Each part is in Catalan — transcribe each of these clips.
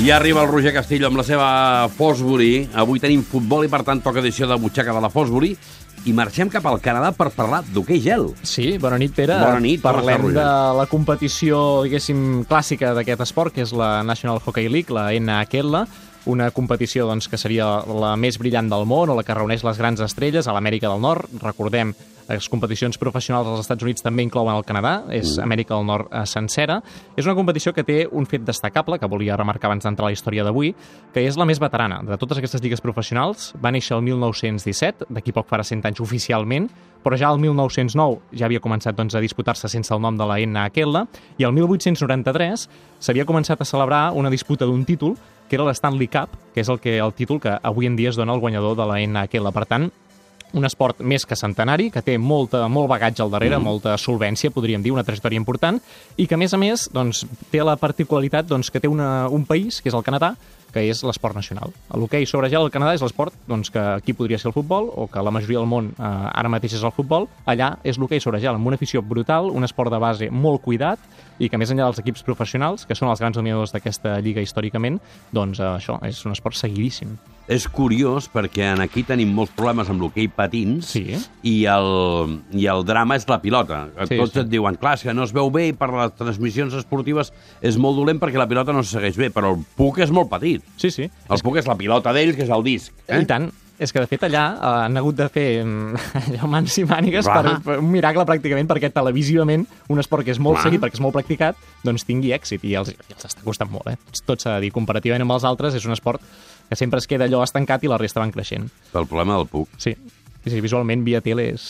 I arriba el Roger Castillo amb la seva Fosbury. Avui tenim futbol i, per tant, toca edició de butxaca de la Fosbury. I marxem cap al Canadà per parlar d'hoquei gel. Sí, bona nit, Pere. Bona nit, Parlem de la competició, diguéssim, clàssica d'aquest esport, que és la National Hockey League, la NHL, una competició doncs, que seria la més brillant del món o la que reuneix les grans estrelles a l'Amèrica del Nord. Recordem, les competicions professionals als Estats Units també inclouen el Canadà, és Amèrica del Nord eh, sencera. És una competició que té un fet destacable, que volia remarcar abans d'entrar a la història d'avui, que és la més veterana de totes aquestes lligues professionals. Va néixer el 1917, d'aquí poc farà 100 anys oficialment, però ja el 1909 ja havia començat doncs, a disputar-se sense el nom de la NHL, i el 1893 s'havia començat a celebrar una disputa d'un títol, que era l'Stanley Cup, que és el, que, el títol que avui en dia es dona al guanyador de la NHL. Per tant, un esport més que centenari, que té molta, molt bagatge al darrere, mm. molta solvència, podríem dir, una trajectòria important, i que, a més a més, doncs, té la particularitat doncs, que té una, un país, que és el Canadà, que és l'esport nacional. L'hoquei sobre gel al Canadà és l'esport doncs, que aquí podria ser el futbol, o que la majoria del món eh, ara mateix és el futbol. Allà és l'hoquei sobre gel, amb una afició brutal, un esport de base molt cuidat, i que més enllà dels equips professionals, que són els grans dominadors d'aquesta lliga històricament, doncs eh, això és un esport seguidíssim. És curiós perquè en aquí tenim molts problemes amb l'hoquei patins Sí. i, el, i el drama és la pilota. Sí, Tots sí. et diuen, clar, és que no es veu bé i per les transmissions esportives és molt dolent perquè la pilota no se segueix bé, però el puc és molt petit. Sí, sí. El puc és la pilota d'ells, que és el disc. Eh? I tant. És que, de fet, allà eh, han hagut de fer mm, allò, mans i mànigues per, per un miracle, pràcticament, perquè televisivament un esport que és molt Clar. seguit, perquè és molt practicat, doncs tingui èxit. I els, i els està costant molt, eh? Tot s'ha de dir. Comparativament amb els altres, és un esport que sempre es queda allò estancat i la resta van creixent. Pel problema del puc. Sí. I sí, visualment, via tele és,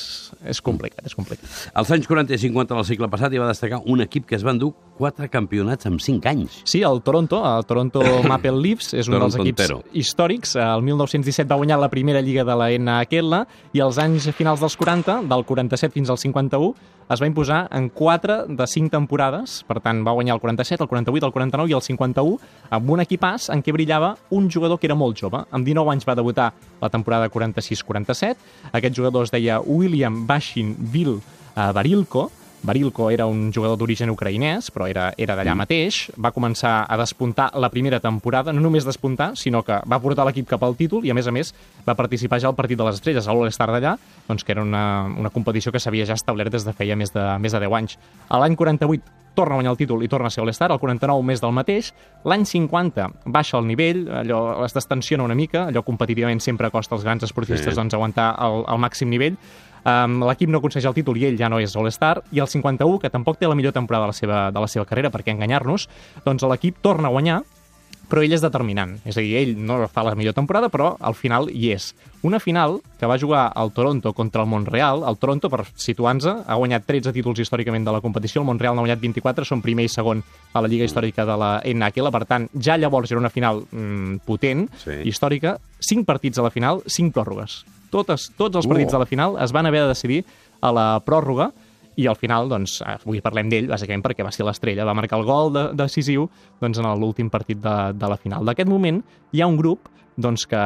és complicat, és complicat. Als anys 40 i 50 del segle passat hi va destacar un equip que es va endur quatre campionats en 5 anys. Sí, el Toronto, el Toronto Maple Leafs, és un dels Toronto equips entero. històrics. El 1917 va guanyar la primera lliga de la NHL i als anys finals dels 40, del 47 fins al 51, es va imposar en 4 de 5 temporades. Per tant, va guanyar el 47, el 48, el 49 i el 51 amb un equipàs en què brillava un jugador que era molt jove. Amb 19 anys va debutar la temporada 46-47. Aquest jugador es deia William Bashin Bill eh, Barilko, Barilko era un jugador d'origen ucraïnès, però era, era d'allà mateix. Va començar a despuntar la primera temporada, no només despuntar, sinó que va portar l'equip cap al títol i, a més a més, va participar ja al Partit de les Estrelles, a l'All-Star d'allà, doncs, que era una, una competició que s'havia ja establert des de feia més de, més de 10 anys. A l'any 48 torna a guanyar el títol i torna a ser All-Star, el 49 més del mateix. L'any 50 baixa el nivell, allò es destensiona una mica, allò competitivament sempre costa als grans esportistes Sí. doncs, aguantar el, el màxim nivell. Um, L'equip no aconsegueix el títol i ell ja no és All-Star. I el 51, que tampoc té la millor temporada de la seva, de la seva carrera, perquè enganyar-nos, doncs l'equip torna a guanyar, però ell és determinant. És a dir, ell no fa la millor temporada, però al final hi és. Una final que va jugar el Toronto contra el Montreal. El Toronto, per situar-nos, ha guanyat 13 títols històricament de la competició. El Montreal n'ha guanyat 24, són primer i segon a la Lliga Històrica de la NHL. Per tant, ja llavors era una final mm, potent, Sí. històrica. 5 partits a la final, 5 pròrrogues. Totes, tots els Uh. partits de la final es van haver de decidir a la pròrroga i al final, doncs, avui parlem d'ell, bàsicament perquè va ser l'estrella, va marcar el gol de, decisiu doncs, en l'últim partit de, de la final. D'aquest moment hi ha un grup doncs, que,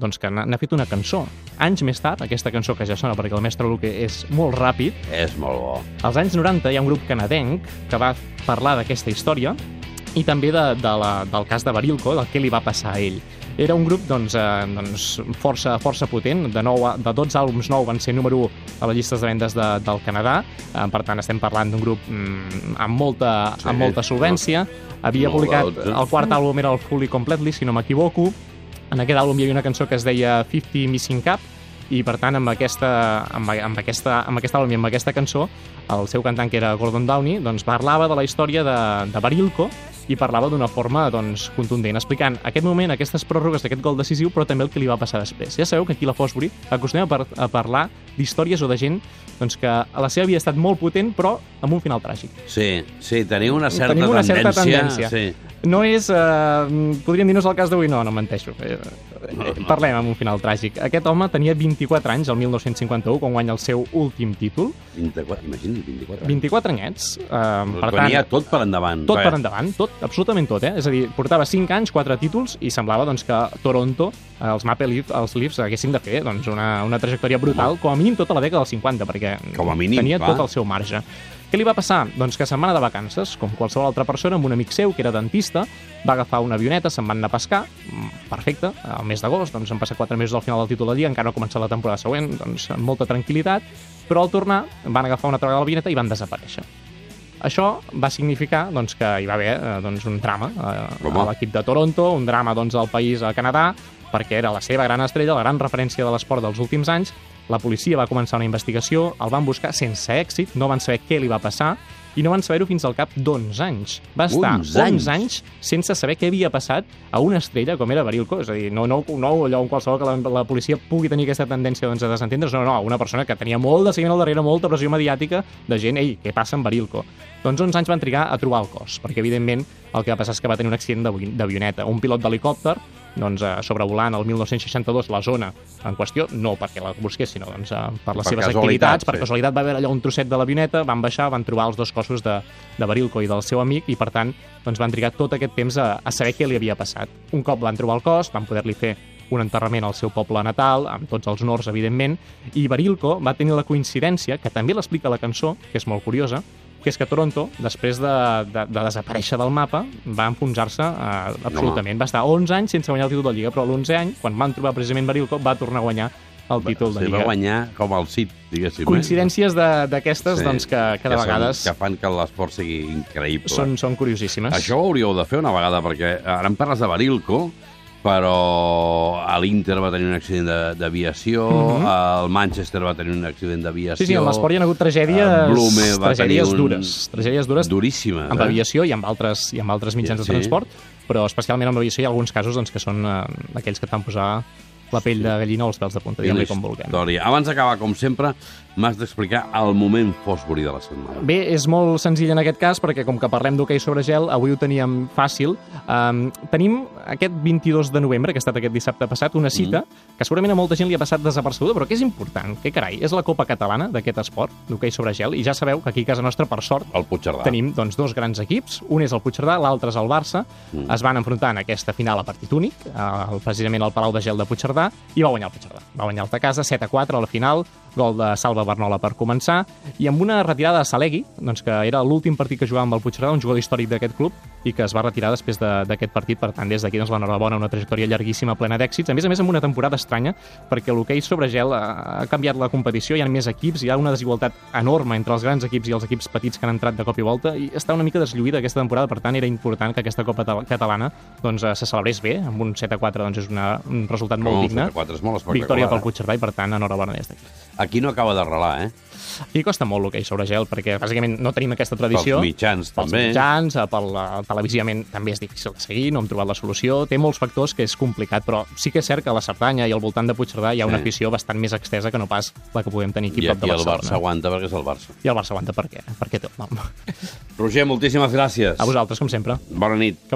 doncs, que n'ha fet una cançó. Anys més tard, aquesta cançó que ja sona perquè el mestre Luque és molt ràpid, És molt bo. als anys 90 hi ha un grup canadenc que va parlar d'aquesta història i també de, de la, del cas de Barilko, del que li va passar a ell. Era un grup doncs, eh, doncs, força, força potent, de, nou, a- de 12 àlbums nou van ser número 1 a les llistes de vendes de, del Canadà, eh, per tant estem parlant d'un grup mm, amb, molta, Sí, amb molta solvència. Havia molt publicat, alt, eh? el quart àlbum era el Fully Completely, si no m'equivoco, en aquest àlbum hi havia una cançó que es deia 50 Missing Cap, i per tant amb aquesta, amb, amb, aquesta, amb aquest àlbum i amb aquesta cançó el seu cantant que era Gordon Downey doncs parlava de la història de, de Barilko i parlava d'una forma doncs, contundent, explicant aquest moment, aquestes pròrrogues d'aquest gol decisiu, però també el que li va passar després. Ja sabeu que aquí a la Fosbury acostumem a, par a parlar d'històries o de gent doncs, que la seva vida ha estat molt potent, però amb un final tràgic. Sí, sí, teniu una certa Tenim una certa tendència. tendència. Sí. No és... Eh, podríem dir, no és el cas d'avui, no, no menteixo. Eh, eh, parlem amb un final tràgic. Aquest home tenia 24 anys, el 1951, quan guanya el seu últim títol. 24, imagina't, 24. 24 anyets. Eh, per tant, tot per endavant. tot per endavant, tot, absolutament tot, eh? És a dir, portava 5 anys, 4 títols, i semblava doncs, que Toronto els Maple Leaf, els Leafs haguessin de fer doncs, una, una trajectòria brutal, com a mínim tota la dècada dels 50, perquè Com a mínim, tenia clar. tot el seu marge. Què li va passar? Doncs que se'n va anar de vacances, com qualsevol altra persona, amb un amic seu, que era dentista, va agafar una avioneta, se'n van anar a pescar, mm, perfecte, al mes d'agost, doncs han passat 4 mesos al final del títol de Lliga, encara no ha començat la temporada següent, doncs amb molta tranquil·litat, però al tornar van agafar una altra vegada l'avioneta i van desaparèixer. Això va significar doncs, que hi va haver eh, doncs, un drama eh, a l'equip de Toronto, un drama doncs, al país, a Canadà, perquè era la seva gran estrella, la gran referència de l'esport dels últims anys. La policia va començar una investigació, el van buscar sense èxit, no van saber què li va passar, i no van saber-ho fins al cap d'11 anys. Va estar 11 anys? 11 anys sense saber què havia passat a una estrella com era Barilko. És a dir, no, no, no allò en qualsevol que la, la policia pugui tenir aquesta tendència doncs, a desentendre's, no, no, una persona que tenia molt de seguiment al darrere, molta pressió mediàtica de gent, ei, què passa amb Barilko? Doncs 11 anys van trigar a trobar el cos, perquè evidentment el que va passar és que va tenir un accident d'avi- d'avioneta. Un pilot d'helicòpter doncs, eh, sobrevolant el 1962 la zona en qüestió, no perquè la busqués, sinó doncs, eh, per les Per seves activitats, per sí. casualitat va haver allà un trosset de l'avioneta, van baixar, van trobar els dos cossos de, de Barilko i del seu amic i per tant doncs, van trigar tot aquest temps a, a saber què li havia passat. Un cop van trobar el cos, van poder-li fer un enterrament al seu poble natal, amb tots els honors, evidentment, i Barilko va tenir la coincidència, que també l'explica la cançó, que és molt curiosa, que és que Toronto, després de, de, de desaparèixer del mapa, va enfonsar-se eh, absolutament. Va estar 11 anys sense guanyar el títol de Lliga, però a l'11 any, quan van trobar precisament Barilko, va tornar a guanyar el títol de Sí, va Lliga. guanyar com el Cid, diguéssim. Coincidències de- d'aquestes Sí. doncs, que, que de són- vegades Que fan que l'esport sigui increïble. són, són curiosíssimes. Això ho hauríeu de fer una vegada, perquè ara em parles de Barilko, però a l'Inter va tenir un accident de- d'aviació, Mhm. el Manchester va tenir un accident d'aviació... Sí, sí, en l'esport hi ha hagut tragèdies, Blume va tragèdies tenir un- dures. Tragèdies dures Duríssimes, amb eh? aviació i amb altres, i amb altres mitjans Sí, de sí. transport, però especialment amb aviació hi ha alguns casos doncs, que són eh, aquells que et fan posar la pell de gallina o els pèls de punta, diguem-li com vulguem. història. Abans d'acabar, com sempre, m'has d'explicar el moment Fosbury de la setmana. Bé, és molt senzill en aquest cas, perquè com que parlem d'hoquei sobre gel, avui ho teníem fàcil. Um, tenim aquest 22 de novembre, que ha estat aquest dissabte passat, una cita Mm. que segurament a molta gent li ha passat desapercebuda, però que és important, que carai, és la Copa Catalana d'aquest esport, d'hoquei sobre gel, i ja sabeu que aquí a casa nostra, per sort, El Puigcerdà. tenim doncs, dos grans equips, un és el Puigcerdà, l'altre és el Barça, Mm. es van enfrontar en aquesta final a partit únic, eh, precisament al Palau de Gel de Puigcerdà, i va guanyar el Puigcerdà. Va guanyar el de casa, 7 a 4 a la final, gol de Salva Bernola per començar, i amb una retirada de Salegui, doncs, que era l'últim partit que jugava amb el Puigcerdà, un jugador històric d'aquest club, i que es va retirar després de- d'aquest partit, per tant, des d'aquí doncs, l'enhorabona, una trajectòria llarguíssima, plena d'èxits, a més a més amb una temporada estranya, perquè l'hoquei sobre gel ha, ha canviat la competició, hi ha més equips, hi ha una desigualtat enorme entre els grans equips i els equips petits que han entrat de cop i volta, i està una mica deslluïda aquesta temporada, per tant, era important que aquesta Copa ta- Catalana doncs, eh, se celebrés bé, amb un 7 a 4 doncs, és una, un resultat molt digne. 7 a 4, és molt. Victòria pel eh? Puigcerdà i, per tant, enhorabona des d'aquí. Aquí no acaba d'arrelar, eh? Aquí costa molt l'hoquei sobre gel, perquè bàsicament no tenim aquesta tradició. Pels mitjans, Pels també. mitjans, eh, pel eh, televisivament també és difícil de seguir, no hem trobat la solució. Té molts factors que és complicat, però sí que és cert que a la Cerdanya i al voltant de Puigcerdà hi ha una Sí. afició bastant més extesa que no pas la que podem tenir aquí I prop de aquí el Barcelona. Barça aguanta perquè és el Barça. I el Barça aguanta per què? Per què té el nom? Roger, moltíssimes gràcies. A vosaltres, com sempre. Bona nit. Que